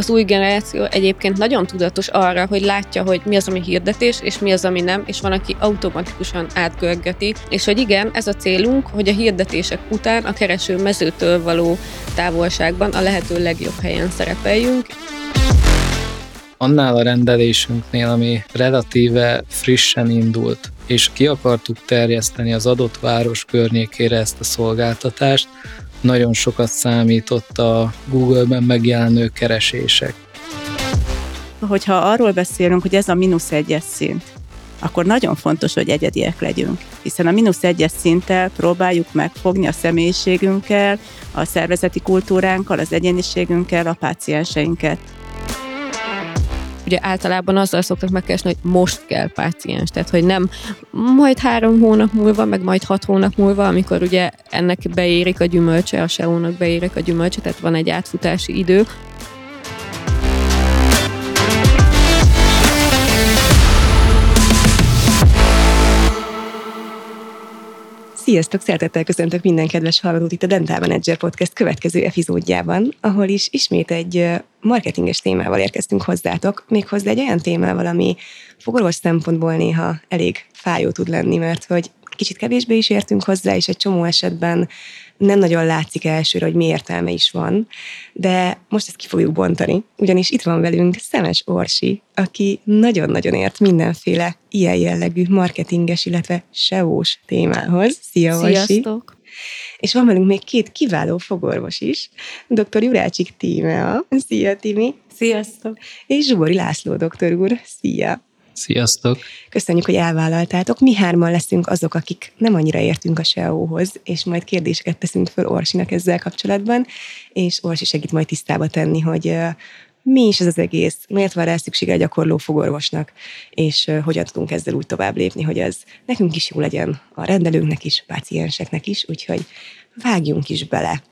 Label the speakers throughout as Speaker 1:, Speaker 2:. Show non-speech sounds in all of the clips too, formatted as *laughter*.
Speaker 1: Az új generáció egyébként nagyon tudatos arra, hogy látja, hogy mi az, ami hirdetés, és mi az, ami nem, és van, aki automatikusan átgörgeti, és hogy igen, ez a célunk, hogy a hirdetések után a kereső mezőtől való távolságban a lehető legjobb helyen szerepeljünk.
Speaker 2: Annál a rendelésünknél, ami relatíve frissen indult, és ki akartuk terjeszteni az adott város környékére ezt a szolgáltatást, nagyon sokat számított a Google-ben megjelenő keresések.
Speaker 3: Hogyha arról beszélünk, hogy ez a mínusz egyes szint, akkor nagyon fontos, hogy egyediek legyünk, hiszen a mínusz egyes szinttel próbáljuk megfogni a személyiségünkkel, a szervezeti kultúránkkal, az egyéniségünkkel a pácienseinket
Speaker 1: ugye általában azzal szoktak megkeresni, hogy most kell páciens, tehát hogy nem majd három hónap múlva, meg majd hat hónap múlva, amikor ugye ennek beérik a gyümölcse, a SEO-nak beérik a gyümölcse, tehát van egy átfutási idő,
Speaker 4: Sziasztok, szeretettel köszöntök minden kedves hallgatót itt a Dental Manager Podcast következő epizódjában, ahol is ismét egy marketinges témával érkeztünk hozzátok, méghozzá egy olyan témával, ami fogorvos szempontból néha elég fájó tud lenni, mert hogy kicsit kevésbé is értünk hozzá, és egy csomó esetben nem nagyon látszik elsőre, hogy mi értelme is van, de most ezt ki fogjuk bontani, ugyanis itt van velünk Szemes Orsi, aki nagyon-nagyon ért mindenféle ilyen jellegű marketinges, illetve SEO-s témához. Szia, Orsi!
Speaker 1: Sziasztok!
Speaker 4: És van velünk még két kiváló fogorvos is, dr. Jurácsik Tímea. Szia, Timi!
Speaker 3: Sziasztok!
Speaker 4: És Zsubori László doktor úr. Szia!
Speaker 2: Sziasztok!
Speaker 4: Köszönjük, hogy elvállaltátok. Mi hárman leszünk azok, akik nem annyira értünk a SEO-hoz, és majd kérdéseket teszünk föl Orsinak ezzel kapcsolatban, és Orsi segít majd tisztába tenni, hogy mi is ez az egész, miért van rá szüksége a gyakorló fogorvosnak, és hogyan tudunk ezzel úgy tovább lépni, hogy ez nekünk is jó legyen, a rendelőnknek is, pácienseknek is, úgyhogy vágjunk is bele.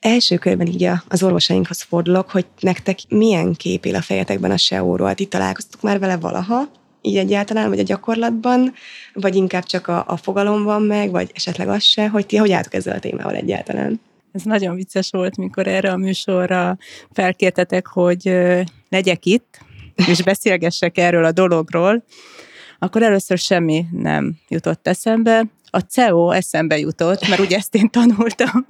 Speaker 4: Első körben így az orvosainkhoz fordulok, hogy nektek milyen kép él a fejetekben a SEO-ról? Ti találkoztok már vele valaha? Így egyáltalán, vagy a gyakorlatban, vagy inkább csak a, a fogalom van meg, vagy esetleg az se, hogy ti hogy álltok ezzel a témával egyáltalán?
Speaker 3: Ez nagyon vicces volt, mikor erre a műsorra felkértetek, hogy legyek itt, és beszélgessek erről a dologról, akkor először semmi nem jutott eszembe. A CEO eszembe jutott, mert ugye ezt én tanultam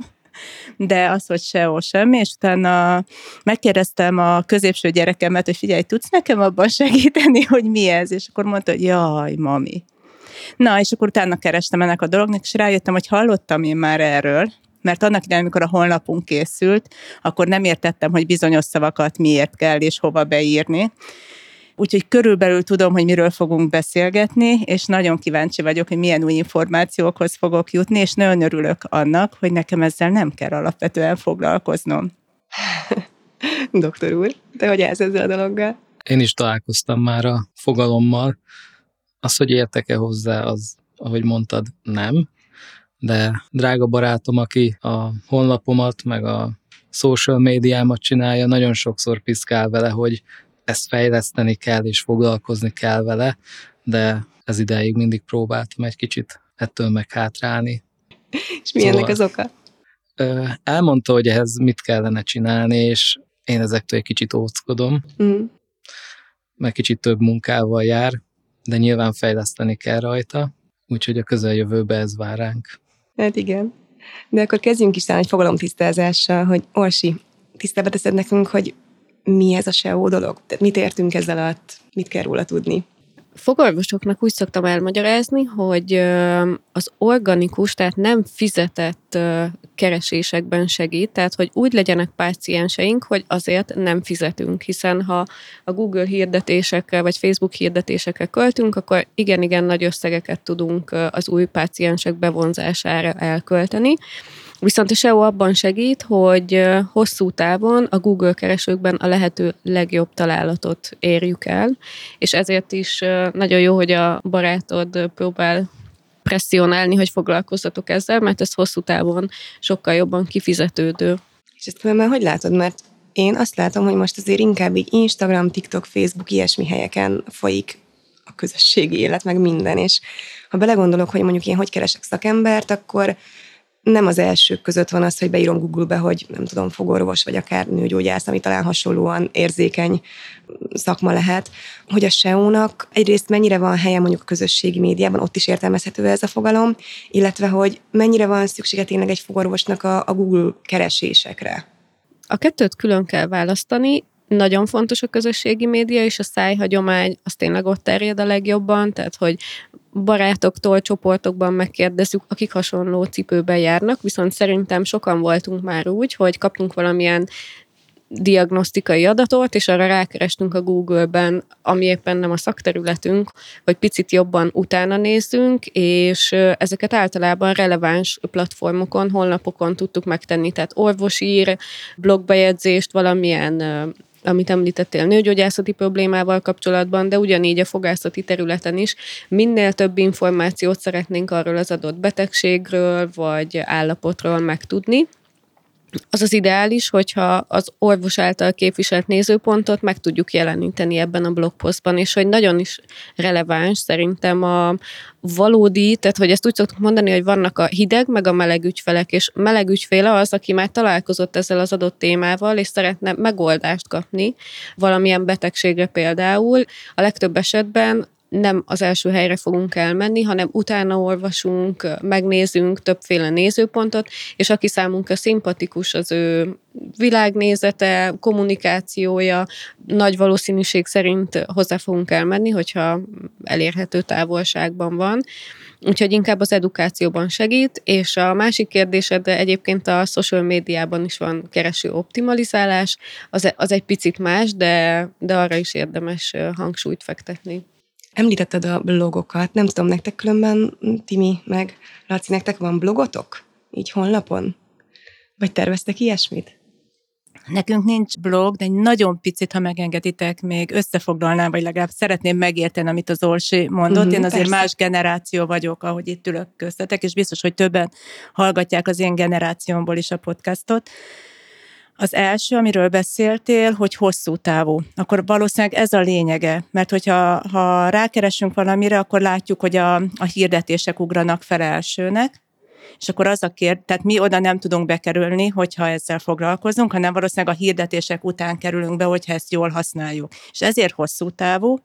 Speaker 3: de az, hogy sehol semmi, és utána megkérdeztem a középső gyerekemet, hogy figyelj, tudsz nekem abban segíteni, hogy mi ez? És akkor mondta, hogy jaj, mami. Na, és akkor utána kerestem ennek a dolognak, és rájöttem, hogy hallottam én már erről, mert annak idején, amikor a honlapunk készült, akkor nem értettem, hogy bizonyos szavakat miért kell és hova beírni. Úgyhogy körülbelül tudom, hogy miről fogunk beszélgetni, és nagyon kíváncsi vagyok, hogy milyen új információkhoz fogok jutni, és nagyon örülök annak, hogy nekem ezzel nem kell alapvetően foglalkoznom. *laughs*
Speaker 4: Doktor úr, te hogy állsz ezzel a dologgal?
Speaker 2: Én is találkoztam már a fogalommal. Az, hogy értek-e hozzá, az, ahogy mondtad, nem. De drága barátom, aki a honlapomat, meg a social médiámat csinálja, nagyon sokszor piszkál vele, hogy ezt fejleszteni kell, és foglalkozni kell vele, de ez ideig mindig próbáltam egy kicsit ettől meg hátrálni.
Speaker 4: És mi szóval, ennek az oka?
Speaker 2: Elmondta, hogy ehhez mit kellene csinálni, és én ezektől egy kicsit óckodom, mm. meg kicsit több munkával jár, de nyilván fejleszteni kell rajta, úgyhogy a közeljövőbe ez vár ránk.
Speaker 4: Hát igen. De akkor kezdjünk is talán egy fogalomtisztázással, hogy Orsi, tisztába teszed nekünk, hogy mi ez a SEO dolog? Mit értünk ezzel alatt? Mit kell róla tudni?
Speaker 1: Fogorvosoknak úgy szoktam elmagyarázni, hogy az organikus, tehát nem fizetett keresésekben segít, tehát hogy úgy legyenek pácienseink, hogy azért nem fizetünk, hiszen ha a Google hirdetésekkel vagy Facebook hirdetésekkel költünk, akkor igen-igen nagy összegeket tudunk az új páciensek bevonzására elkölteni. Viszont a SEO abban segít, hogy hosszú távon a Google keresőkben a lehető legjobb találatot érjük el, és ezért is nagyon jó, hogy a barátod próbál presszionálni, hogy foglalkozzatok ezzel, mert ez hosszú távon sokkal jobban kifizetődő.
Speaker 4: És ezt már hogy látod? Mert én azt látom, hogy most azért inkább így Instagram, TikTok, Facebook, ilyesmi helyeken folyik a közösségi élet, meg minden, és ha belegondolok, hogy mondjuk én hogy keresek szakembert, akkor nem az elsők között van az, hogy beírom Google-be, hogy nem tudom, fogorvos, vagy akár nőgyógyász, ami talán hasonlóan érzékeny szakma lehet, hogy a SEO-nak egyrészt mennyire van helye mondjuk a közösségi médiában, ott is értelmezhető ez a fogalom, illetve hogy mennyire van szüksége tényleg egy fogorvosnak a, a Google keresésekre.
Speaker 1: A kettőt külön kell választani, nagyon fontos a közösségi média, és a szájhagyomány az tényleg ott terjed a legjobban, tehát hogy barátoktól, csoportokban megkérdezzük, akik hasonló cipőben járnak, viszont szerintem sokan voltunk már úgy, hogy kaptunk valamilyen diagnosztikai adatot, és arra rákerestünk a Google-ben, ami éppen nem a szakterületünk, hogy picit jobban utána nézzünk, és ezeket általában releváns platformokon, honlapokon tudtuk megtenni, tehát orvosír, blogbejegyzést, valamilyen amit említettél nőgyógyászati problémával kapcsolatban, de ugyanígy a fogászati területen is. Minél több információt szeretnénk arról az adott betegségről vagy állapotról megtudni, az az ideális, hogyha az orvos által képviselt nézőpontot meg tudjuk jeleníteni ebben a blogposztban, és hogy nagyon is releváns szerintem a valódi, tehát hogy ezt úgy szoktuk mondani, hogy vannak a hideg, meg a meleg ügyfelek, és meleg ügyféle az, aki már találkozott ezzel az adott témával, és szeretne megoldást kapni valamilyen betegségre például. A legtöbb esetben nem az első helyre fogunk elmenni, hanem utána olvasunk, megnézünk többféle nézőpontot, és aki számunkra szimpatikus az ő világnézete, kommunikációja, nagy valószínűség szerint hozzá fogunk elmenni, hogyha elérhető távolságban van. Úgyhogy inkább az edukációban segít, és a másik kérdésed, de egyébként a social médiában is van kereső optimalizálás, az, az egy picit más, de, de arra is érdemes hangsúlyt fektetni.
Speaker 4: Említetted a blogokat, nem tudom, nektek különben, Timi, meg Laci, nektek van blogotok? Így honlapon? Vagy terveztek ilyesmit?
Speaker 3: Nekünk nincs blog, de egy nagyon picit, ha megengeditek, még összefoglalnám, vagy legalább szeretném megérteni, amit az Orsi mondott. Uh-huh, Én azért persze. más generáció vagyok, ahogy itt ülök köztetek, és biztos, hogy többen hallgatják az én generációmból is a podcastot. Az első, amiről beszéltél, hogy hosszú távú. Akkor valószínűleg ez a lényege, mert hogyha ha rákeresünk valamire, akkor látjuk, hogy a, a hirdetések ugranak fel elsőnek, és akkor az a kér, tehát mi oda nem tudunk bekerülni, hogyha ezzel foglalkozunk, hanem valószínűleg a hirdetések után kerülünk be, hogyha ezt jól használjuk. És ezért hosszú távú,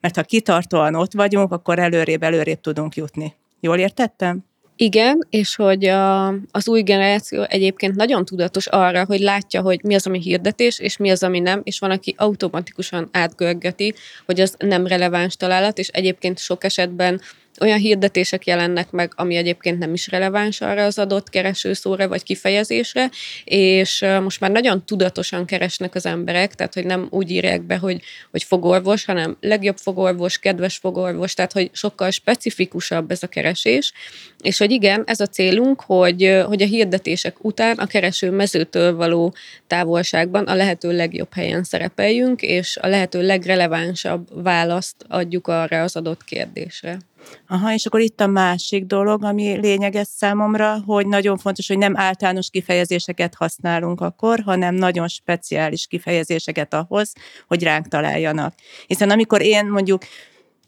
Speaker 3: mert ha kitartóan ott vagyunk, akkor előrébb, előrébb tudunk jutni. Jól értettem?
Speaker 1: Igen, és hogy a, az új generáció egyébként nagyon tudatos arra, hogy látja, hogy mi az, ami hirdetés, és mi az, ami nem, és van, aki automatikusan átgörgeti, hogy az nem releváns találat, és egyébként sok esetben olyan hirdetések jelennek meg, ami egyébként nem is releváns arra az adott keresőszóra vagy kifejezésre, és most már nagyon tudatosan keresnek az emberek, tehát hogy nem úgy írják be, hogy, hogy fogorvos, hanem legjobb fogorvos, kedves fogorvos, tehát hogy sokkal specifikusabb ez a keresés, és hogy igen, ez a célunk, hogy, hogy a hirdetések után a kereső mezőtől való távolságban a lehető legjobb helyen szerepeljünk, és a lehető legrelevánsabb választ adjuk arra az adott kérdésre.
Speaker 3: Aha, és akkor itt a másik dolog, ami lényeges számomra, hogy nagyon fontos, hogy nem általános kifejezéseket használunk akkor, hanem nagyon speciális kifejezéseket ahhoz, hogy ránk találjanak. Hiszen amikor én mondjuk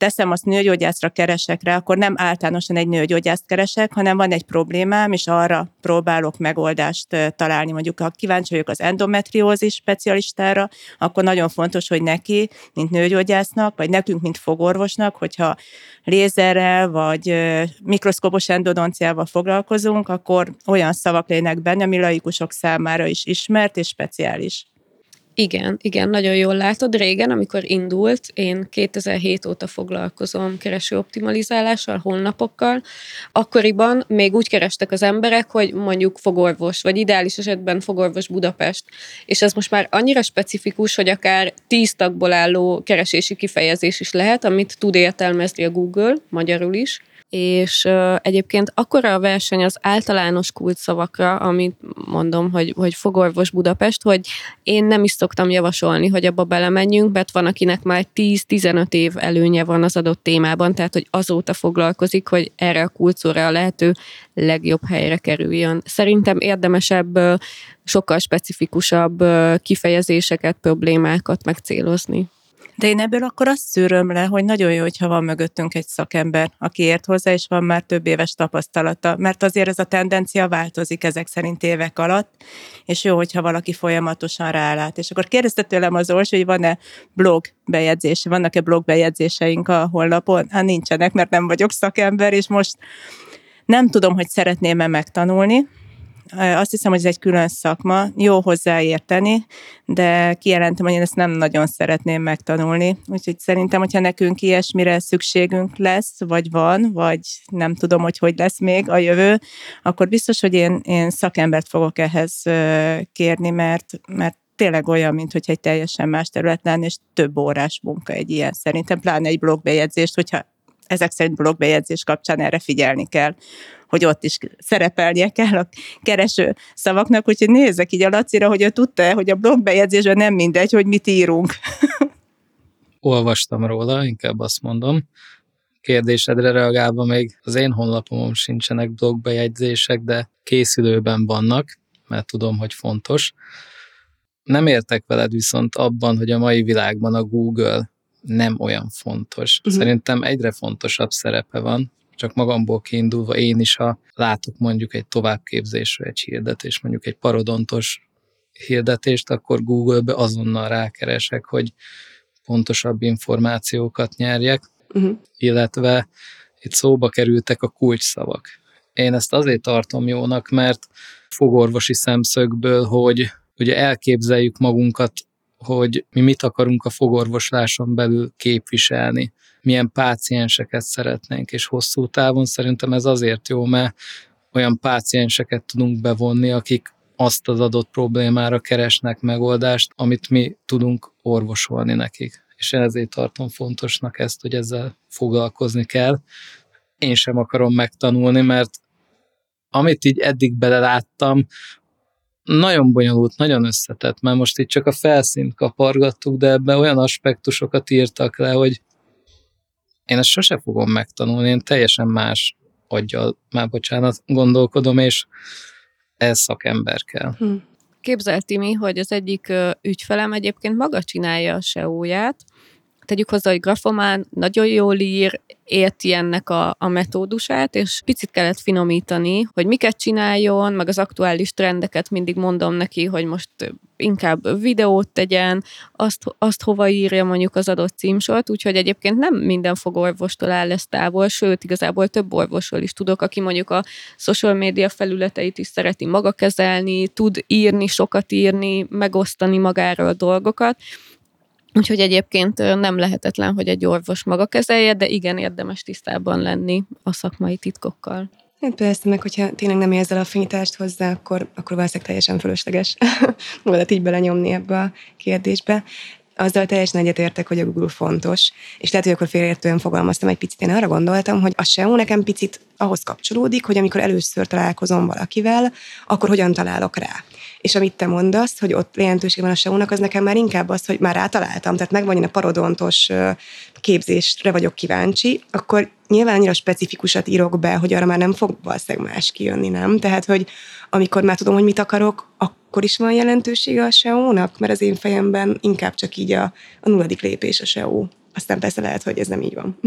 Speaker 3: teszem azt nőgyógyászra keresek rá, akkor nem általánosan egy nőgyógyászt keresek, hanem van egy problémám, és arra próbálok megoldást találni. Mondjuk, ha kíváncsi vagyok az endometriózis specialistára, akkor nagyon fontos, hogy neki, mint nőgyógyásznak, vagy nekünk, mint fogorvosnak, hogyha lézerrel, vagy mikroszkópos endodonciával foglalkozunk, akkor olyan szavak lének benne, ami laikusok számára is ismert és speciális.
Speaker 1: Igen, igen, nagyon jól látod. Régen, amikor indult, én 2007 óta foglalkozom kereső optimalizálással, honlapokkal. Akkoriban még úgy kerestek az emberek, hogy mondjuk fogorvos, vagy ideális esetben fogorvos Budapest. És ez most már annyira specifikus, hogy akár tíz tagból álló keresési kifejezés is lehet, amit tud értelmezni a Google, magyarul is és egyébként akkora a verseny az általános kulcsszavakra, amit mondom, hogy, hogy fogorvos Budapest, hogy én nem is szoktam javasolni, hogy abba belemenjünk, mert van, akinek már 10-15 év előnye van az adott témában, tehát hogy azóta foglalkozik, hogy erre a kulcóra a lehető legjobb helyre kerüljön. Szerintem érdemesebb sokkal specifikusabb kifejezéseket, problémákat megcélozni.
Speaker 3: De én ebből akkor azt szűröm le, hogy nagyon jó, hogyha van mögöttünk egy szakember, aki ért hozzá, és van már több éves tapasztalata, mert azért ez a tendencia változik ezek szerint évek alatt, és jó, hogyha valaki folyamatosan rálát. És akkor kérdezte tőlem az Orsi, hogy van-e blog bejegyzés, vannak-e blog bejegyzéseink a honlapon? Hát nincsenek, mert nem vagyok szakember, és most nem tudom, hogy szeretném-e megtanulni, azt hiszem, hogy ez egy külön szakma, jó hozzáérteni, de kijelentem, hogy én ezt nem nagyon szeretném megtanulni. Úgyhogy szerintem, hogyha nekünk ilyesmire szükségünk lesz, vagy van, vagy nem tudom, hogy hogy lesz még a jövő, akkor biztos, hogy én, én szakembert fogok ehhez kérni, mert, mert tényleg olyan, mint hogy egy teljesen más terület lenne, és több órás munka egy ilyen szerintem, pláne egy blogbejegyzést, hogyha ezek szerint blogbejegyzés kapcsán erre figyelni kell, hogy ott is szerepelnie kell a kereső szavaknak, úgyhogy nézzek így a Lacira, hogy ő tudta hogy a blogbejegyzésben nem mindegy, hogy mit írunk.
Speaker 2: Olvastam róla, inkább azt mondom. Kérdésedre reagálva még az én honlapomon sincsenek blogbejegyzések, de készülőben vannak, mert tudom, hogy fontos. Nem értek veled viszont abban, hogy a mai világban a Google nem olyan fontos. Uh-huh. Szerintem egyre fontosabb szerepe van, csak magamból kiindulva én is, ha látok mondjuk egy továbbképzésre egy hirdetés, mondjuk egy parodontos hirdetést, akkor Google-be azonnal rákeresek, hogy pontosabb információkat nyerjek, uh-huh. illetve itt szóba kerültek a kulcsszavak. Én ezt azért tartom jónak, mert fogorvosi szemszögből, hogy ugye elképzeljük magunkat hogy mi mit akarunk a fogorvosláson belül képviselni, milyen pácienseket szeretnénk, és hosszú távon szerintem ez azért jó, mert olyan pácienseket tudunk bevonni, akik azt az adott problémára keresnek megoldást, amit mi tudunk orvosolni nekik. És ezért tartom fontosnak ezt, hogy ezzel foglalkozni kell. Én sem akarom megtanulni, mert amit így eddig beleláttam, nagyon bonyolult, nagyon összetett, mert most itt csak a felszínt kapargattuk, de ebben olyan aspektusokat írtak le, hogy én ezt sose fogom megtanulni, én teljesen más aggyal, már bocsánat, gondolkodom, és ez szakember kell. Hm.
Speaker 1: Képzelt Timi, hogy az egyik ügyfelem egyébként maga csinálja a SEO-ját, tegyük hozzá, hogy grafomán nagyon jól ír, érti ennek a, a metódusát, és picit kellett finomítani, hogy miket csináljon, meg az aktuális trendeket mindig mondom neki, hogy most inkább videót tegyen, azt, azt hova írja mondjuk az adott címsort, úgyhogy egyébként nem minden fogorvostól áll ez távol, sőt, igazából több orvosról is tudok, aki mondjuk a social media felületeit is szereti maga kezelni, tud írni, sokat írni, megosztani magáról dolgokat, Úgyhogy egyébként nem lehetetlen, hogy egy orvos maga kezelje, de igen, érdemes tisztában lenni a szakmai titkokkal.
Speaker 4: Hát persze, meg hogyha tényleg nem érzel affinitást hozzá, akkor, akkor valószínűleg teljesen fölösleges *laughs* magadat így belenyomni ebbe a kérdésbe. Azzal teljesen egyetértek, hogy a Google fontos, és lehet, hogy akkor félértően fogalmaztam egy picit. Én arra gondoltam, hogy a SEO nekem picit ahhoz kapcsolódik, hogy amikor először találkozom valakivel, akkor hogyan találok rá. És amit te mondasz, hogy ott lehetőség van a SEO-nak, az nekem már inkább az, hogy már rátaláltam, tehát megvan a parodontos képzésre vagyok kíváncsi, akkor nyilván annyira specifikusat írok be, hogy arra már nem fog valószínűleg más kijönni, nem? Tehát, hogy amikor már tudom, hogy mit akarok, akkor is van jelentősége a SEO-nak, mert az én fejemben inkább csak így a, a nulladik lépés a SEO. Aztán persze lehet, hogy ez nem így van.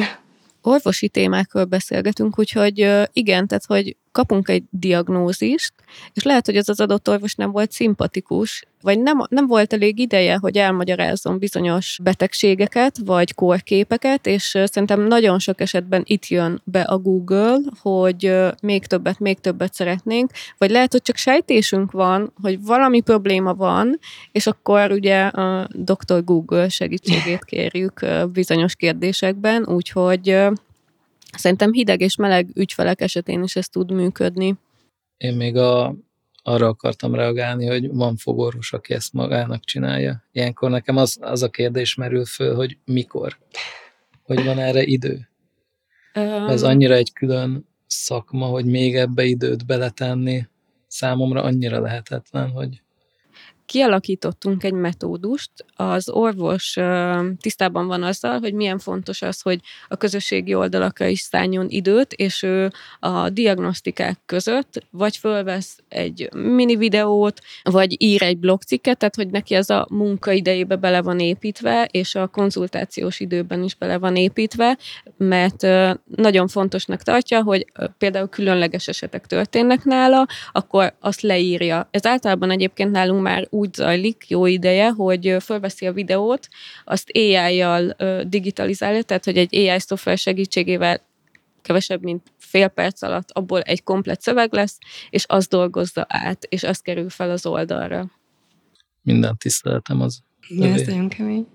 Speaker 1: orvosi témákról beszélgetünk, úgyhogy igen, tehát hogy kapunk egy diagnózist, és lehet, hogy az az adott orvos nem volt szimpatikus, vagy nem, nem volt elég ideje, hogy elmagyarázzon bizonyos betegségeket, vagy kórképeket, és szerintem nagyon sok esetben itt jön be a Google, hogy még többet, még többet szeretnénk, vagy lehet, hogy csak sejtésünk van, hogy valami probléma van, és akkor ugye a Dr. Google segítségét kérjük bizonyos kérdésekben, úgyhogy Szerintem hideg és meleg ügyfelek esetén is ez tud működni.
Speaker 2: Én még a, arra akartam reagálni, hogy van fogorvos, aki ezt magának csinálja. Ilyenkor nekem az, az a kérdés merül föl, hogy mikor? Hogy van erre idő? Um, ez annyira egy külön szakma, hogy még ebbe időt beletenni, számomra annyira lehetetlen, hogy
Speaker 1: kialakítottunk egy metódust. Az orvos tisztában van azzal, hogy milyen fontos az, hogy a közösségi oldalakra is szálljon időt, és ő a diagnosztikák között vagy fölvesz egy mini videót, vagy ír egy blogcikket, tehát hogy neki ez a munkaidejébe bele van építve, és a konzultációs időben is bele van építve, mert nagyon fontosnak tartja, hogy például különleges esetek történnek nála, akkor azt leírja. Ez általában egyébként nálunk már úgy zajlik jó ideje, hogy fölveszi a videót, azt AI-jal digitalizálja, tehát hogy egy AI szoftver segítségével kevesebb, mint fél perc alatt abból egy komplet szöveg lesz, és az dolgozza át, és az kerül fel az oldalra.
Speaker 2: Minden tiszteletem az.
Speaker 4: Igen, ez nagyon kemény.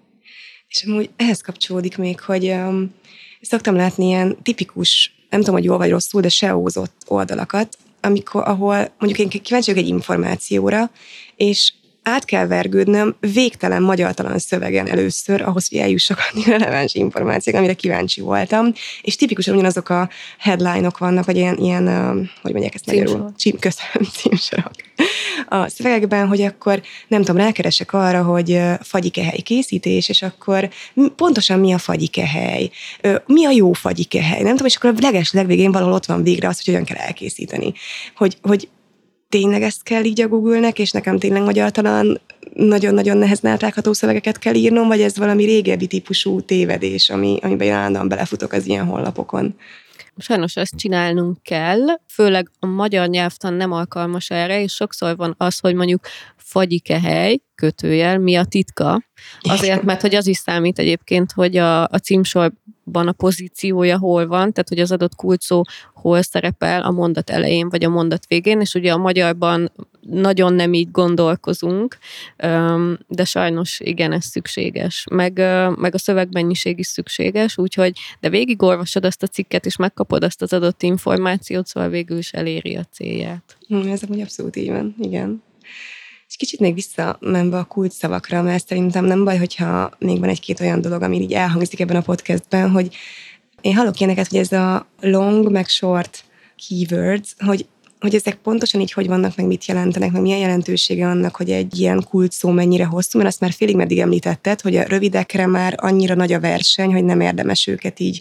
Speaker 4: És amúgy ehhez kapcsolódik még, hogy um, szoktam látni ilyen tipikus, nem tudom, hogy jól vagy rosszul, de SEO-zott oldalakat, amikor, ahol mondjuk én kíváncsi vagyok egy információra, és át kell vergődnöm végtelen magyartalan szövegen először, ahhoz, hogy eljussak a releváns információk, amire kíváncsi voltam. És tipikusan ugyanazok a headline-ok vannak, vagy ilyen, ilyen hogy mondják ezt magyarul? Cím, köszönöm, *laughs* címsorok. A szövegekben, hogy akkor nem tudom, rákeresek arra, hogy fagyikehely készítés, és akkor pontosan mi a fagyikehely? Mi a jó fagyikehely? Nem tudom, és akkor a leges legvégén valahol ott van végre az, hogy hogyan kell elkészíteni. Hogy, hogy tényleg ezt kell így a Google-nek, és nekem tényleg magyartalan nagyon-nagyon nehezen átlátható szövegeket kell írnom, vagy ez valami régebbi típusú tévedés, ami, amiben állandóan belefutok az ilyen honlapokon?
Speaker 1: Sajnos ezt csinálnunk kell, főleg a magyar nyelvtan nem alkalmas erre, és sokszor van az, hogy mondjuk fagyikehely, kötőjel, mi a titka. Azért, *laughs* mert hogy az is számít egyébként, hogy a, a címsorban a pozíciója hol van, tehát hogy az adott kulcsszó hol szerepel a mondat elején vagy a mondat végén, és ugye a magyarban nagyon nem így gondolkozunk, de sajnos igen, ez szükséges. Meg, meg a szövegmennyiség is szükséges, úgyhogy, de végigolvasod azt a cikket, és megkapod azt az adott információt, szóval végül is eléri a célját.
Speaker 4: Hm, ez amúgy abszolút így van, igen. És kicsit még visszamenve a kult szavakra, mert szerintem nem baj, hogyha még van egy-két olyan dolog, ami így elhangzik ebben a podcastben, hogy én hallok ilyeneket, hogy ez a long meg short keywords, hogy hogy ezek pontosan így hogy vannak, meg mit jelentenek, meg milyen jelentősége annak, hogy egy ilyen kult szó mennyire hosszú, mert azt már félig meddig említetted, hogy a rövidekre már annyira nagy a verseny, hogy nem érdemes őket így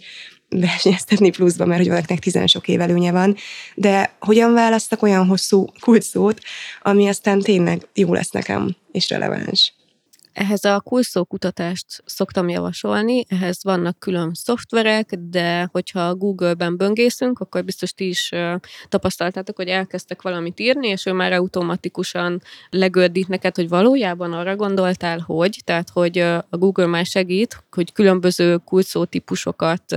Speaker 4: versenyeztetni pluszba, mert hogy valakinek tizen sok év előnye van, de hogyan választak olyan hosszú kulcsszót, ami aztán tényleg jó lesz nekem, és releváns.
Speaker 1: Ehhez a kulszó kutatást szoktam javasolni, ehhez vannak külön szoftverek, de hogyha Google-ben böngészünk, akkor biztos ti is tapasztaltátok, hogy elkezdtek valamit írni, és ő már automatikusan legördít neked, hogy valójában arra gondoltál, hogy, tehát hogy a Google már segít, hogy különböző kulszó típusokat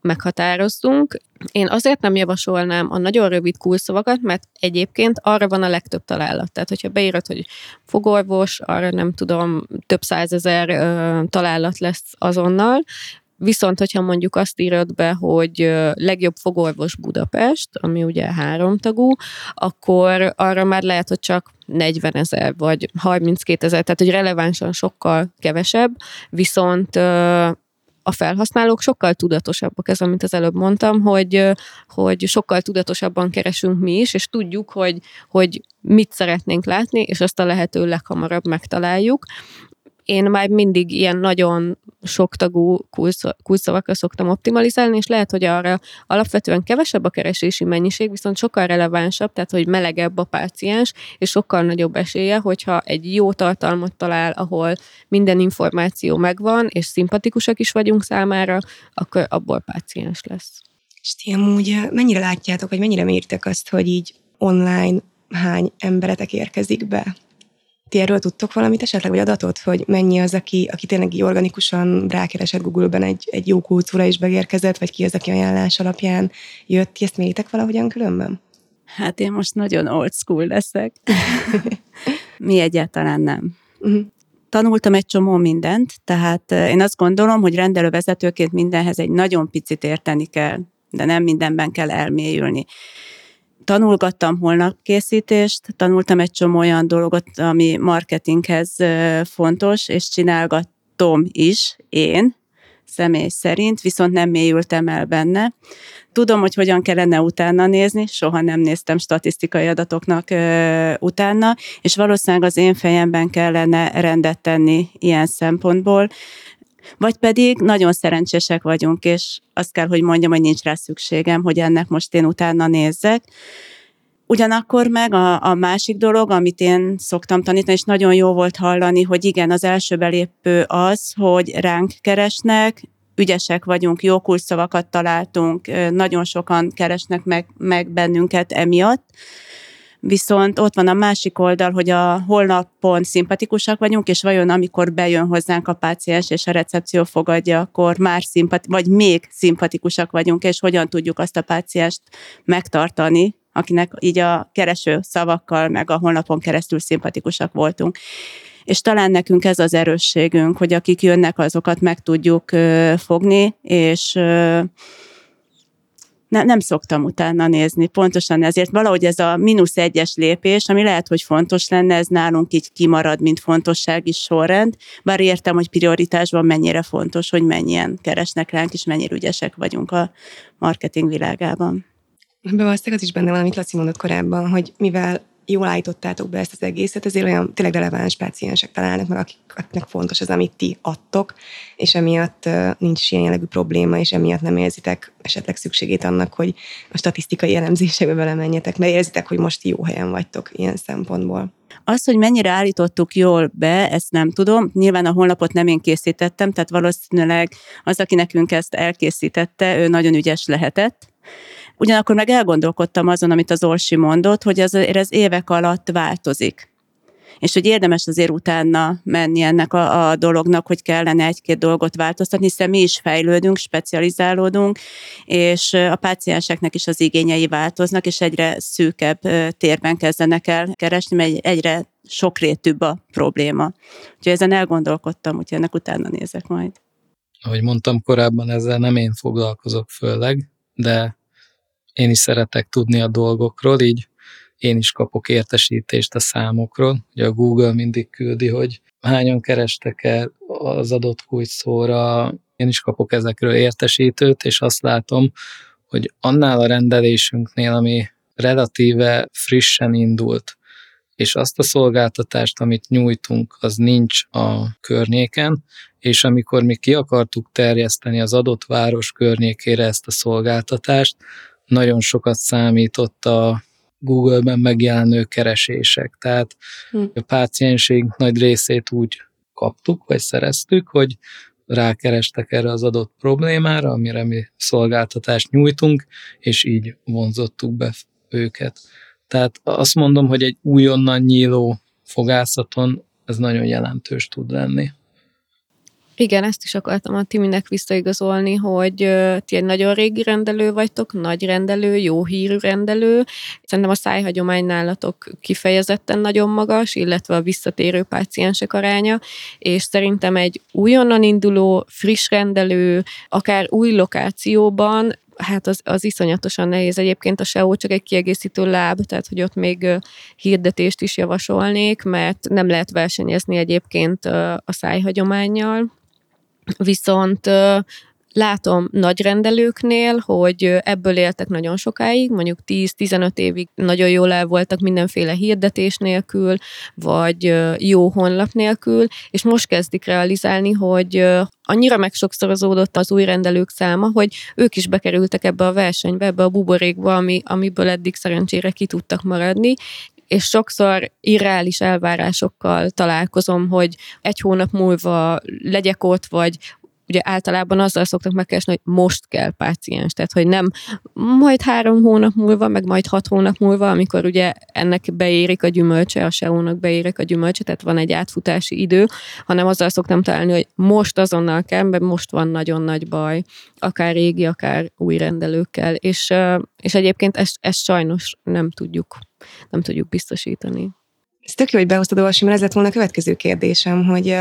Speaker 1: meghatározzunk. Én azért nem javasolnám a nagyon rövid kulszavakat, mert egyébként arra van a legtöbb találat. Tehát, hogyha beírod, hogy fogorvos, arra nem tudom, több százezer ö, találat lesz azonnal, Viszont, hogyha mondjuk azt írod be, hogy legjobb fogorvos Budapest, ami ugye háromtagú, akkor arra már lehet, hogy csak 40 ezer vagy 32 ezer, tehát hogy relevánsan sokkal kevesebb, viszont a felhasználók sokkal tudatosabbak, ez amit az előbb mondtam, hogy, hogy sokkal tudatosabban keresünk mi is, és tudjuk, hogy, hogy mit szeretnénk látni, és azt a lehető leghamarabb megtaláljuk én már mindig ilyen nagyon soktagú kulcsszavakra szoktam optimalizálni, és lehet, hogy arra alapvetően kevesebb a keresési mennyiség, viszont sokkal relevánsabb, tehát hogy melegebb a páciens, és sokkal nagyobb esélye, hogyha egy jó tartalmat talál, ahol minden információ megvan, és szimpatikusak is vagyunk számára, akkor abból páciens lesz.
Speaker 4: És ti amúgy mennyire látjátok, vagy mennyire mértek azt, hogy így online hány emberetek érkezik be? Ti erről tudtok valamit esetleg, vagy adatot, hogy mennyi az, aki, aki tényleg így organikusan rákeresett Google-ben egy, egy jó kultúra is beérkezett, vagy ki az, aki ajánlás alapján jött? Ti ezt méritek valahogyan különben?
Speaker 3: Hát én most nagyon old school leszek. *laughs* Mi egyáltalán nem. Uh-huh. Tanultam egy csomó mindent, tehát eh, én azt gondolom, hogy rendelővezetőként mindenhez egy nagyon picit érteni kell, de nem mindenben kell elmélyülni tanulgattam holnapkészítést, tanultam egy csomó olyan dolgot, ami marketinghez fontos, és csinálgattam is én, személy szerint, viszont nem mélyültem el benne. Tudom, hogy hogyan kellene utána nézni, soha nem néztem statisztikai adatoknak ö, utána, és valószínűleg az én fejemben kellene rendet tenni ilyen szempontból, vagy pedig nagyon szerencsések vagyunk, és azt kell, hogy mondjam, hogy nincs rá szükségem, hogy ennek most én utána nézzek. Ugyanakkor meg a, a másik dolog, amit én szoktam tanítani, és nagyon jó volt hallani, hogy igen, az első belépő az, hogy ránk keresnek, ügyesek vagyunk, jó kulcsszavakat találtunk, nagyon sokan keresnek meg, meg bennünket emiatt, Viszont ott van a másik oldal, hogy a holnapon szimpatikusak vagyunk, és vajon amikor bejön hozzánk a páciens és a recepció fogadja, akkor már szimpati- vagy még szimpatikusak vagyunk, és hogyan tudjuk azt a pácienst megtartani, akinek így a kereső szavakkal, meg a honlapon keresztül szimpatikusak voltunk. És talán nekünk ez az erősségünk, hogy akik jönnek, azokat meg tudjuk fogni, és ne, nem szoktam utána nézni, pontosan ezért valahogy ez a mínusz egyes lépés, ami lehet, hogy fontos lenne, ez nálunk így kimarad, mint fontossági sorrend, bár értem, hogy prioritásban mennyire fontos, hogy mennyien keresnek ránk, és mennyire ügyesek vagyunk a marketing világában.
Speaker 4: Bevalószínűleg az is benne van, amit Laci mondott korábban, hogy mivel jól állítottátok be ezt az egészet, ezért olyan tényleg releváns páciensek találnak meg, akiknek fontos az, amit ti adtok, és emiatt nincs ilyen jellegű probléma, és emiatt nem érzitek esetleg szükségét annak, hogy a statisztikai elemzésekbe belemenjetek, mert érzitek, hogy most jó helyen vagytok ilyen szempontból.
Speaker 3: Az, hogy mennyire állítottuk jól be, ezt nem tudom. Nyilván a honlapot nem én készítettem, tehát valószínűleg az, aki nekünk ezt elkészítette, ő nagyon ügyes lehetett Ugyanakkor meg elgondolkodtam azon, amit az Orsi mondott, hogy ez, ez évek alatt változik és hogy érdemes azért utána menni ennek a, a dolognak, hogy kellene egy-két dolgot változtatni, hiszen mi is fejlődünk, specializálódunk, és a pácienseknek is az igényei változnak, és egyre szűkebb térben kezdenek el keresni, mert egyre sokrétűbb a probléma. Úgyhogy ezen elgondolkodtam, úgyhogy ennek utána nézek majd.
Speaker 2: Ahogy mondtam korábban, ezzel nem én foglalkozok főleg, de én is szeretek tudni a dolgokról, így én is kapok értesítést a számokról. Ugye a Google mindig küldi, hogy hányan kerestek el az adott kulcsszóra, én is kapok ezekről értesítőt, és azt látom, hogy annál a rendelésünknél, ami relatíve frissen indult, és azt a szolgáltatást, amit nyújtunk, az nincs a környéken, és amikor mi ki akartuk terjeszteni az adott város környékére ezt a szolgáltatást, nagyon sokat számított a Google-ben megjelenő keresések. Tehát hm. a pácienség nagy részét úgy kaptuk, vagy szereztük, hogy rákerestek erre az adott problémára, amire mi szolgáltatást nyújtunk, és így vonzottuk be őket. Tehát azt mondom, hogy egy újonnan nyíló fogászaton ez nagyon jelentős tud lenni.
Speaker 1: Igen, ezt is akartam a Timinek visszaigazolni, hogy ti egy nagyon régi rendelő vagytok, nagy rendelő, jó hírű rendelő. Szerintem a szájhagyomány nálatok kifejezetten nagyon magas, illetve a visszatérő páciensek aránya, és szerintem egy újonnan induló, friss rendelő, akár új lokációban hát az, az iszonyatosan nehéz. Egyébként a SEO csak egy kiegészítő láb, tehát hogy ott még hirdetést is javasolnék, mert nem lehet versenyezni egyébként a szájhagyományjal. Viszont látom nagy rendelőknél, hogy ebből éltek nagyon sokáig, mondjuk 10-15 évig nagyon jól el voltak mindenféle hirdetés nélkül, vagy jó honlap nélkül, és most kezdik realizálni, hogy annyira megsokszorozódott az új rendelők száma, hogy ők is bekerültek ebbe a versenybe, ebbe a buborékba, ami, amiből eddig szerencsére ki tudtak maradni, és sokszor irreális elvárásokkal találkozom, hogy egy hónap múlva legyek ott, vagy ugye általában azzal szoktak megkeresni, hogy most kell páciens, tehát hogy nem majd három hónap múlva, meg majd hat hónap múlva, amikor ugye ennek beérik a gyümölcse, a SEO-nak beérik a gyümölcse, tehát van egy átfutási idő, hanem azzal szoktam találni, hogy most azonnal kell, mert most van nagyon nagy baj, akár régi, akár új rendelőkkel, és, és egyébként ezt, ezt sajnos nem tudjuk, nem tudjuk biztosítani.
Speaker 4: Ez tök jó, hogy behoztad, Orsi, mert ez lett volna a következő kérdésem, hogy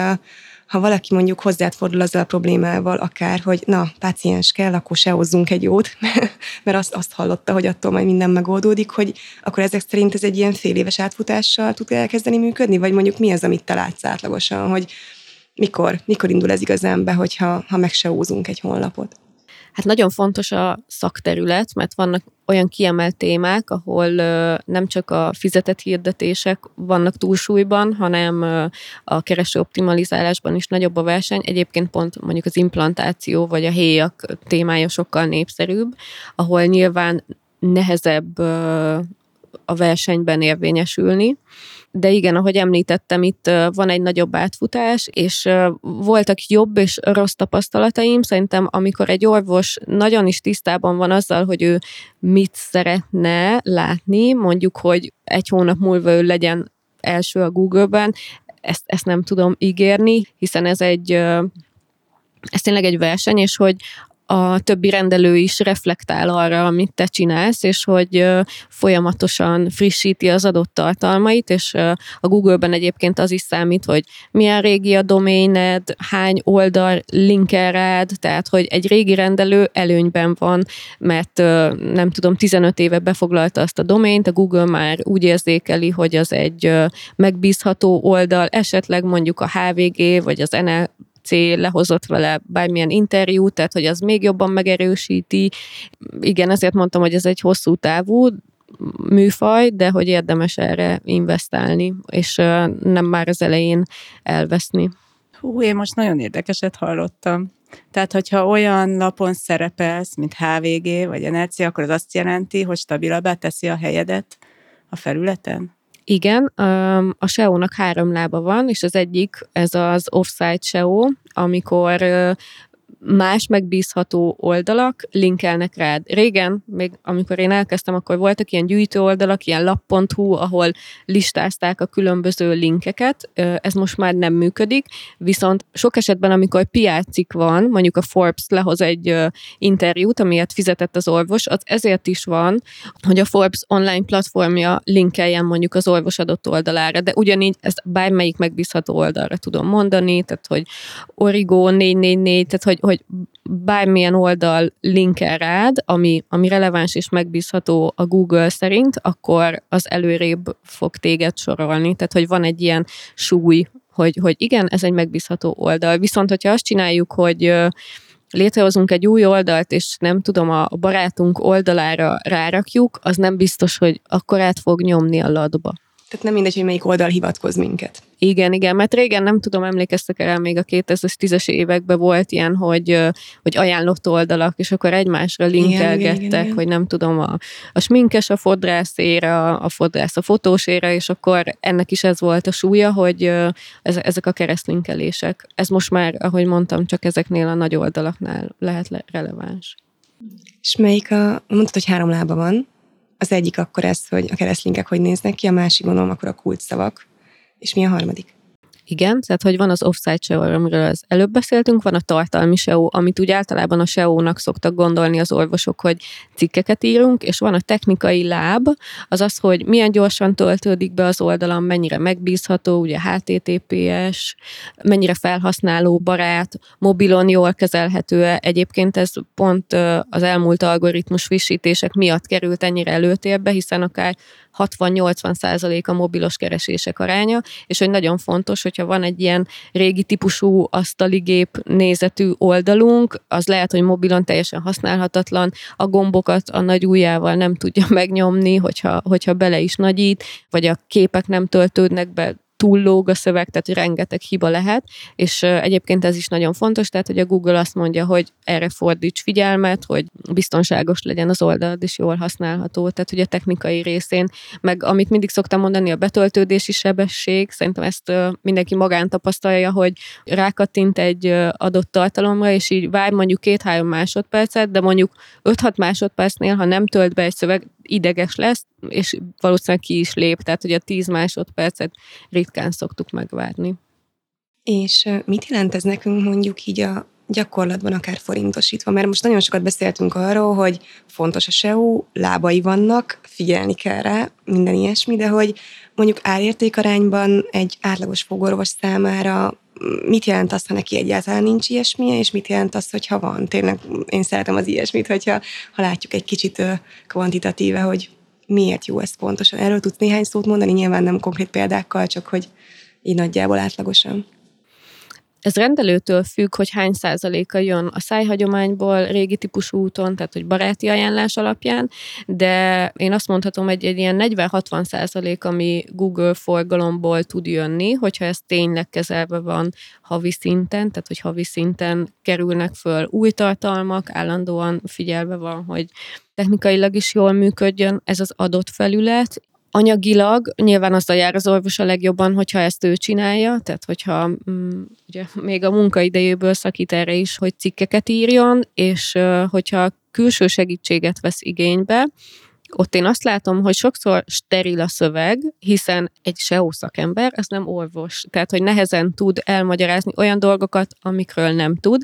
Speaker 4: ha valaki mondjuk hozzád fordul azzal a problémával, akár, hogy na, páciens kell, akkor se hozzunk egy jót, *laughs* mert azt, azt hallotta, hogy attól majd minden megoldódik, hogy akkor ezek szerint ez egy ilyen fél éves átfutással tud elkezdeni működni, vagy mondjuk mi az, amit te látsz átlagosan, hogy Mikor? Mikor indul ez igazán be, hogyha ha meg se egy honlapot?
Speaker 1: Hát nagyon fontos a szakterület, mert vannak olyan kiemelt témák, ahol nem csak a fizetett hirdetések vannak túlsúlyban, hanem a kereső optimalizálásban is nagyobb a verseny. Egyébként pont mondjuk az implantáció vagy a héjak témája sokkal népszerűbb, ahol nyilván nehezebb a versenyben érvényesülni. De igen, ahogy említettem, itt van egy nagyobb átfutás, és voltak jobb és rossz tapasztalataim. Szerintem, amikor egy orvos nagyon is tisztában van azzal, hogy ő mit szeretne látni, mondjuk, hogy egy hónap múlva ő legyen első a Google-ben, ezt, ezt nem tudom ígérni, hiszen ez egy ez tényleg egy verseny, és hogy a többi rendelő is reflektál arra, amit te csinálsz, és hogy folyamatosan frissíti az adott tartalmait, és a Google-ben egyébként az is számít, hogy milyen régi a doméned, hány oldal linkel rád, tehát hogy egy régi rendelő előnyben van, mert nem tudom, 15 éve befoglalta azt a domént, a Google már úgy érzékeli, hogy az egy megbízható oldal, esetleg mondjuk a HVG vagy az NL lehozott vele bármilyen interjút, tehát hogy az még jobban megerősíti. Igen, ezért mondtam, hogy ez egy hosszú távú műfaj, de hogy érdemes erre investálni, és nem már az elején elveszni.
Speaker 3: Hú, én most nagyon érdekeset hallottam. Tehát, hogyha olyan lapon szerepelsz, mint HVG vagy NRC, akkor az azt jelenti, hogy stabilabbá teszi a helyedet a felületen?
Speaker 1: Igen, a SEO-nak három lába van, és az egyik, ez az offsite SEO, amikor más megbízható oldalak linkelnek rád. Régen, még amikor én elkezdtem, akkor voltak ilyen gyűjtő oldalak, ilyen lap.hu, ahol listázták a különböző linkeket, ez most már nem működik, viszont sok esetben, amikor piácik van, mondjuk a Forbes lehoz egy interjút, amiért fizetett az orvos, az ezért is van, hogy a Forbes online platformja linkeljen mondjuk az orvos adott oldalára, de ugyanígy ezt bármelyik megbízható oldalra tudom mondani, tehát hogy Origo 444, tehát hogy, hogy bármilyen oldal linkel rád, ami, ami releváns és megbízható a Google szerint, akkor az előrébb fog téged sorolni. Tehát, hogy van egy ilyen súly, hogy, hogy igen, ez egy megbízható oldal. Viszont, hogyha azt csináljuk, hogy létrehozunk egy új oldalt, és nem tudom, a barátunk oldalára rárakjuk, az nem biztos, hogy akkor át fog nyomni a ladba.
Speaker 4: Tehát nem mindegy, hogy melyik oldal hivatkoz minket.
Speaker 1: Igen, igen, mert régen nem tudom, emlékeztek el, még a 2010-es években volt ilyen, hogy, hogy ajánlott oldalak, és akkor egymásra linkelgettek, igen, igen, igen, hogy nem tudom, a, a sminkes a fodrászére, a fodrász a fotósére, és akkor ennek is ez volt a súlya, hogy ez, ezek a keresztlinkelések. Ez most már, ahogy mondtam, csak ezeknél a nagy oldalaknál lehet le- releváns.
Speaker 4: És melyik a, mondtad, hogy három lába van, az egyik akkor ez, hogy a keresztlinkek hogy néznek ki, a másik gondolom akkor a kulcsszavak. És mi a harmadik?
Speaker 1: Igen, tehát hogy van az offsite SEO, amiről az előbb beszéltünk, van a tartalmi SEO, amit úgy általában a SEO-nak szoktak gondolni az orvosok, hogy cikkeket írunk, és van a technikai láb, az az, hogy milyen gyorsan töltődik be az oldalam, mennyire megbízható, ugye HTTPS, mennyire felhasználó barát, mobilon jól kezelhető -e. Egyébként ez pont az elmúlt algoritmus frissítések miatt került ennyire előtérbe, hiszen akár 60-80 százalék a mobilos keresések aránya, és hogy nagyon fontos, hogyha van egy ilyen régi típusú asztaligép nézetű oldalunk, az lehet, hogy mobilon teljesen használhatatlan, a gombokat a nagy ujjával nem tudja *laughs* megnyomni, hogyha, hogyha bele is nagyít, vagy a képek nem töltődnek be túllóg a szöveg, tehát rengeteg hiba lehet, és egyébként ez is nagyon fontos, tehát hogy a Google azt mondja, hogy erre fordíts figyelmet, hogy biztonságos legyen az oldalad, és jól használható, tehát hogy a technikai részén, meg amit mindig szoktam mondani, a betöltődési sebesség, szerintem ezt mindenki magán tapasztalja, hogy rákattint egy adott tartalomra, és így vár mondjuk két-három másodpercet, de mondjuk 5-6 másodpercnél, ha nem tölt be egy szöveg, ideges lesz, és valószínűleg ki is lép, tehát hogy a 10 másodpercet ritkán szoktuk megvárni.
Speaker 4: És mit jelent ez nekünk mondjuk így a gyakorlatban akár forintosítva? Mert most nagyon sokat beszéltünk arról, hogy fontos a SEO, lábai vannak, figyelni kell rá, minden ilyesmi, de hogy mondjuk árértékarányban egy átlagos fogorvos számára mit jelent az, ha neki egyáltalán nincs ilyesmije, és mit jelent az, hogyha van. Tényleg én szeretem az ilyesmit, hogyha ha látjuk egy kicsit kvantitatíve, hogy miért jó ez pontosan. Erről tudsz néhány szót mondani, nyilván nem konkrét példákkal, csak hogy így nagyjából átlagosan.
Speaker 1: Ez rendelőtől függ, hogy hány százaléka jön a szájhagyományból, régi típusú úton, tehát hogy baráti ajánlás alapján, de én azt mondhatom, hogy egy ilyen 40-60 százalék, ami Google forgalomból tud jönni, hogyha ez tényleg kezelve van havi szinten, tehát hogy havi szinten kerülnek föl új tartalmak, állandóan figyelve van, hogy technikailag is jól működjön ez az adott felület, Anyagilag nyilván az a jár az orvos a legjobban, hogyha ezt ő csinálja, tehát hogyha mm, ugye, még a munkaidejéből szakít erre is, hogy cikkeket írjon, és hogyha külső segítséget vesz igénybe, ott én azt látom, hogy sokszor steril a szöveg, hiszen egy SEO szakember, ez nem orvos. Tehát, hogy nehezen tud elmagyarázni olyan dolgokat, amikről nem tud.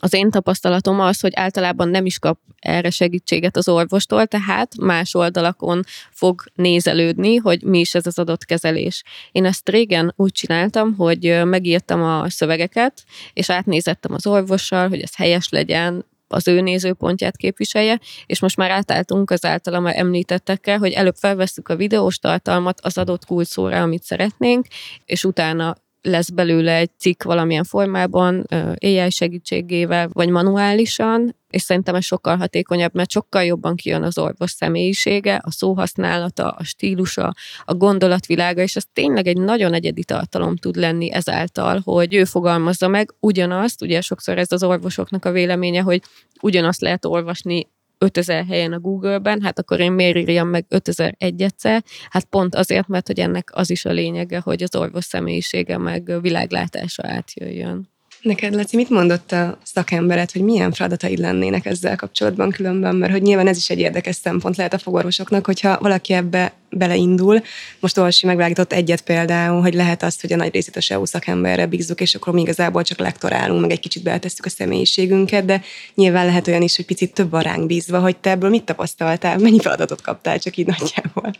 Speaker 1: Az én tapasztalatom az, hogy általában nem is kap erre segítséget az orvostól, tehát más oldalakon fog nézelődni, hogy mi is ez az adott kezelés. Én ezt régen úgy csináltam, hogy megírtam a szövegeket, és átnézettem az orvossal, hogy ez helyes legyen, az ő nézőpontját képviselje, és most már átálltunk az általam említettekkel, hogy előbb felveszük a videós tartalmat az adott kulcsszóra, amit szeretnénk, és utána lesz belőle egy cikk valamilyen formában, AI segítségével, vagy manuálisan, és szerintem ez sokkal hatékonyabb, mert sokkal jobban kijön az orvos személyisége, a szóhasználata, a stílusa, a gondolatvilága, és ez tényleg egy nagyon egyedi tartalom tud lenni ezáltal, hogy ő fogalmazza meg ugyanazt, ugye sokszor ez az orvosoknak a véleménye, hogy ugyanazt lehet olvasni 5000 helyen a Google-ben, hát akkor én miért írjam meg 5001 egyszer? Hát pont azért, mert hogy ennek az is a lényege, hogy az orvos személyisége meg világlátása átjöjjön.
Speaker 4: Neked, Laci, mit mondott a szakembered, hogy milyen feladataid lennének ezzel kapcsolatban különben? Mert hogy nyilván ez is egy érdekes szempont lehet a fogorvosoknak, hogyha valaki ebbe beleindul. Most Olsi megvágított egyet például, hogy lehet azt, hogy a nagy részét a SEO szakemberre bízzuk, és akkor mi igazából csak lektorálunk, meg egy kicsit beletesszük a személyiségünket, de nyilván lehet olyan is, hogy picit több a ránk bízva, hogy te ebből mit tapasztaltál, mennyi feladatot kaptál csak így nagyjából.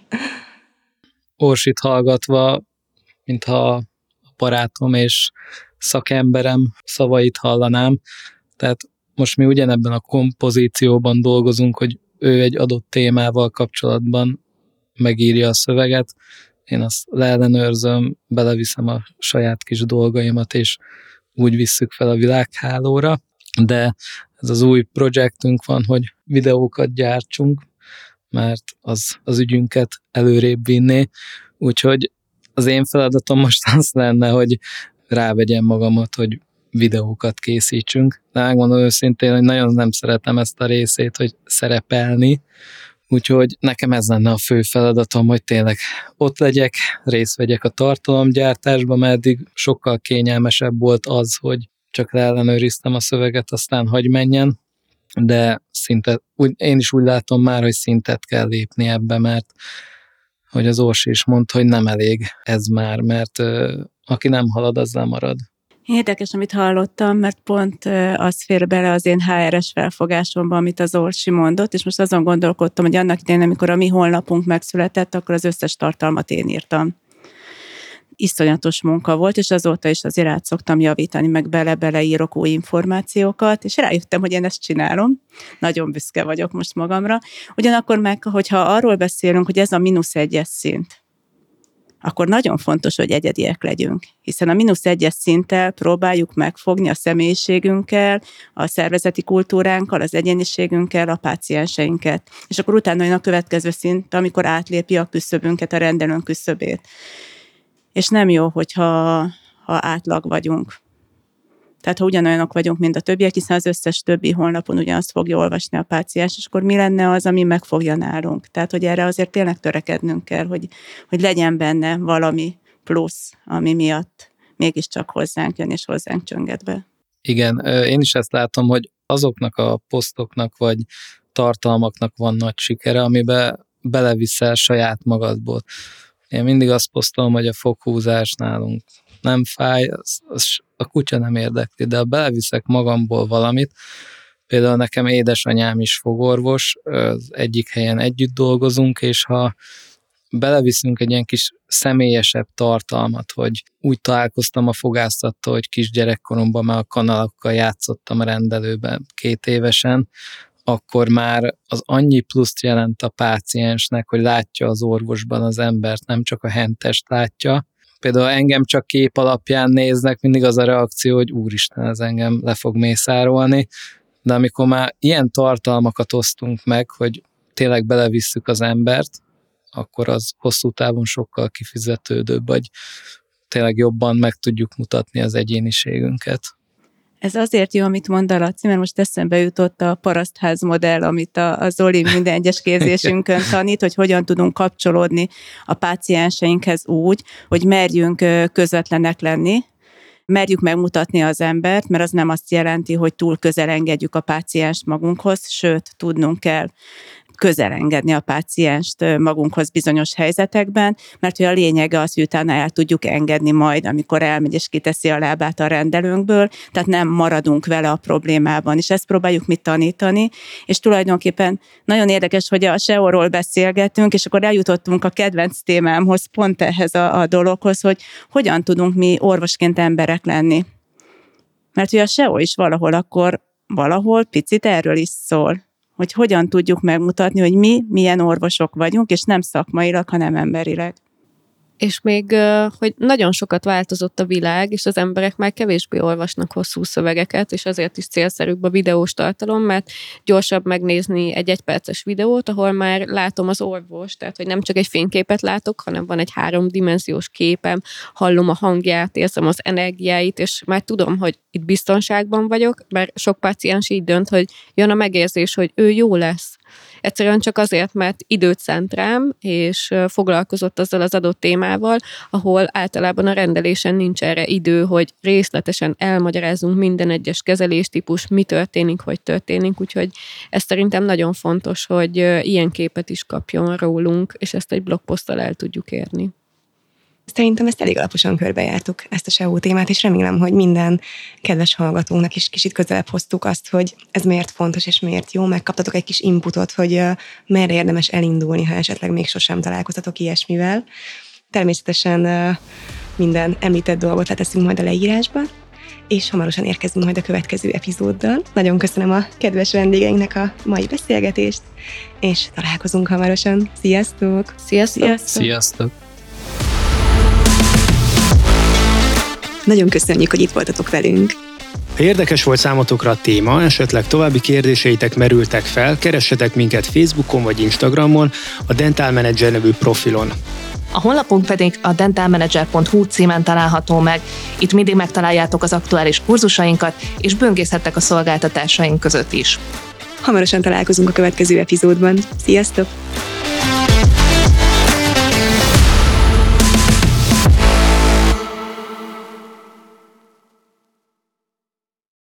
Speaker 2: Orsit hallgatva, mintha a barátom és szakemberem szavait hallanám. Tehát most mi ugyanebben a kompozícióban dolgozunk, hogy ő egy adott témával kapcsolatban megírja a szöveget, én azt leellenőrzöm, beleviszem a saját kis dolgaimat, és úgy visszük fel a világhálóra, de ez az új projektünk van, hogy videókat gyártsunk, mert az az ügyünket előrébb vinné, úgyhogy az én feladatom most az lenne, hogy rávegyem magamat, hogy videókat készítsünk. De megmondom őszintén, hogy nagyon nem szeretem ezt a részét, hogy szerepelni, úgyhogy nekem ez lenne a fő feladatom, hogy tényleg ott legyek, részt vegyek a tartalomgyártásba, mert eddig sokkal kényelmesebb volt az, hogy csak leellenőriztem a szöveget, aztán hagy menjen, de szinte, úgy, én is úgy látom már, hogy szintet kell lépni ebbe, mert hogy az Orsi is mondta, hogy nem elég ez már, mert aki nem halad, az nem marad.
Speaker 3: Érdekes, amit hallottam, mert pont az fér bele az én HRS felfogásomban, amit az Orsi mondott, és most azon gondolkodtam, hogy annak idején, amikor a mi honlapunk megszületett, akkor az összes tartalmat én írtam. Iszonyatos munka volt, és azóta is azért át szoktam javítani, meg bele-bele írok új információkat, és rájöttem, hogy én ezt csinálom. Nagyon büszke vagyok most magamra. Ugyanakkor meg, hogyha arról beszélünk, hogy ez a mínusz egyes szint, akkor nagyon fontos, hogy egyediek legyünk, hiszen a mínusz egyes szinttel próbáljuk megfogni a személyiségünkkel, a szervezeti kultúránkkal, az egyéniségünkkel, a pácienseinket. És akkor utána jön a következő szint, amikor átlépi a küszöbünket, a rendelőn küszöbét. És nem jó, hogyha ha átlag vagyunk. Tehát ha ugyanolyanok vagyunk, mint a többiek, hiszen az összes többi honlapon ugyanazt fogja olvasni a páciens, és akkor mi lenne az, ami megfogja nálunk. Tehát, hogy erre azért tényleg törekednünk kell, hogy, hogy legyen benne valami plusz, ami miatt mégiscsak hozzánk jön és hozzánk csönget be.
Speaker 2: Igen, én is ezt látom, hogy azoknak a posztoknak vagy tartalmaknak van nagy sikere, amiben beleviszel saját magadból. Én mindig azt posztolom, hogy a foghúzás nálunk nem fáj, az, az a kutya nem érdekli, de ha beleviszek magamból valamit, például nekem édesanyám is fogorvos, az egyik helyen együtt dolgozunk, és ha beleviszünk egy ilyen kis személyesebb tartalmat, hogy úgy találkoztam a fogásztattal, hogy kisgyerekkoromban már a kanalakkal játszottam a rendelőben két évesen, akkor már az annyi pluszt jelent a páciensnek, hogy látja az orvosban az embert, nem csak a hentest látja, például engem csak kép alapján néznek, mindig az a reakció, hogy úristen, ez engem le fog mészárolni, de amikor már ilyen tartalmakat osztunk meg, hogy tényleg belevisszük az embert, akkor az hosszú távon sokkal kifizetődőbb, vagy tényleg jobban meg tudjuk mutatni az egyéniségünket.
Speaker 3: Ez azért jó, amit mond a Laci, mert most eszembe jutott a parasztház modell, amit a, a Zoli minden egyes képzésünkön tanít, hogy hogyan tudunk kapcsolódni a pácienseinkhez úgy, hogy merjünk közvetlenek lenni, merjük megmutatni az embert, mert az nem azt jelenti, hogy túl közel engedjük a pácienst magunkhoz, sőt, tudnunk kell közel engedni a pácienst magunkhoz bizonyos helyzetekben, mert hogy a lényege az, hogy utána el tudjuk engedni majd, amikor elmegy és kiteszi a lábát a rendelőnkből, tehát nem maradunk vele a problémában, és ezt próbáljuk mit tanítani, és tulajdonképpen nagyon érdekes, hogy a SEO-ról beszélgetünk, és akkor eljutottunk a kedvenc témámhoz, pont ehhez a, a dologhoz, hogy hogyan tudunk mi orvosként emberek lenni. Mert hogy a SEO is valahol akkor valahol picit erről is szól hogy hogyan tudjuk megmutatni, hogy mi milyen orvosok vagyunk, és nem szakmailag, hanem emberileg
Speaker 1: és még, hogy nagyon sokat változott a világ, és az emberek már kevésbé olvasnak hosszú szövegeket, és azért is célszerűbb a videós tartalom, mert gyorsabb megnézni egy egyperces videót, ahol már látom az orvos, tehát hogy nem csak egy fényképet látok, hanem van egy háromdimenziós képem, hallom a hangját, érzem az energiáit, és már tudom, hogy itt biztonságban vagyok, mert sok páciens így dönt, hogy jön a megérzés, hogy ő jó lesz, Egyszerűen csak azért, mert időt szánt rám, és foglalkozott azzal az adott témával, ahol általában a rendelésen nincs erre idő, hogy részletesen elmagyarázunk minden egyes kezeléstípus, mi történik, hogy történik, úgyhogy ez szerintem nagyon fontos, hogy ilyen képet is kapjon rólunk, és ezt egy blogposzttal el tudjuk érni.
Speaker 4: Szerintem ezt elég alaposan körbejártuk, ezt a SEO témát, és remélem, hogy minden kedves hallgatónak is kicsit közelebb hoztuk azt, hogy ez miért fontos és miért jó, megkaptatok egy kis inputot, hogy merre érdemes elindulni, ha esetleg még sosem találkoztatok ilyesmivel. Természetesen minden említett dolgot leteszünk majd a leírásba, és hamarosan érkezünk majd a következő epizóddal. Nagyon köszönöm a kedves vendégeinknek a mai beszélgetést, és találkozunk hamarosan. Sziasztok!
Speaker 1: Sziasztok!
Speaker 2: Sziasztok! Sziasztok.
Speaker 4: Nagyon köszönjük, hogy itt voltatok velünk.
Speaker 5: Ha érdekes volt számotokra a téma, esetleg további kérdéseitek merültek fel, keressetek minket Facebookon vagy Instagramon, a Dental Manager nevű profilon.
Speaker 6: A honlapunk pedig a dentalmanager.hu címen található meg. Itt mindig megtaláljátok az aktuális kurzusainkat, és böngészhettek a szolgáltatásaink között is.
Speaker 4: Hamarosan találkozunk a következő epizódban. Sziasztok!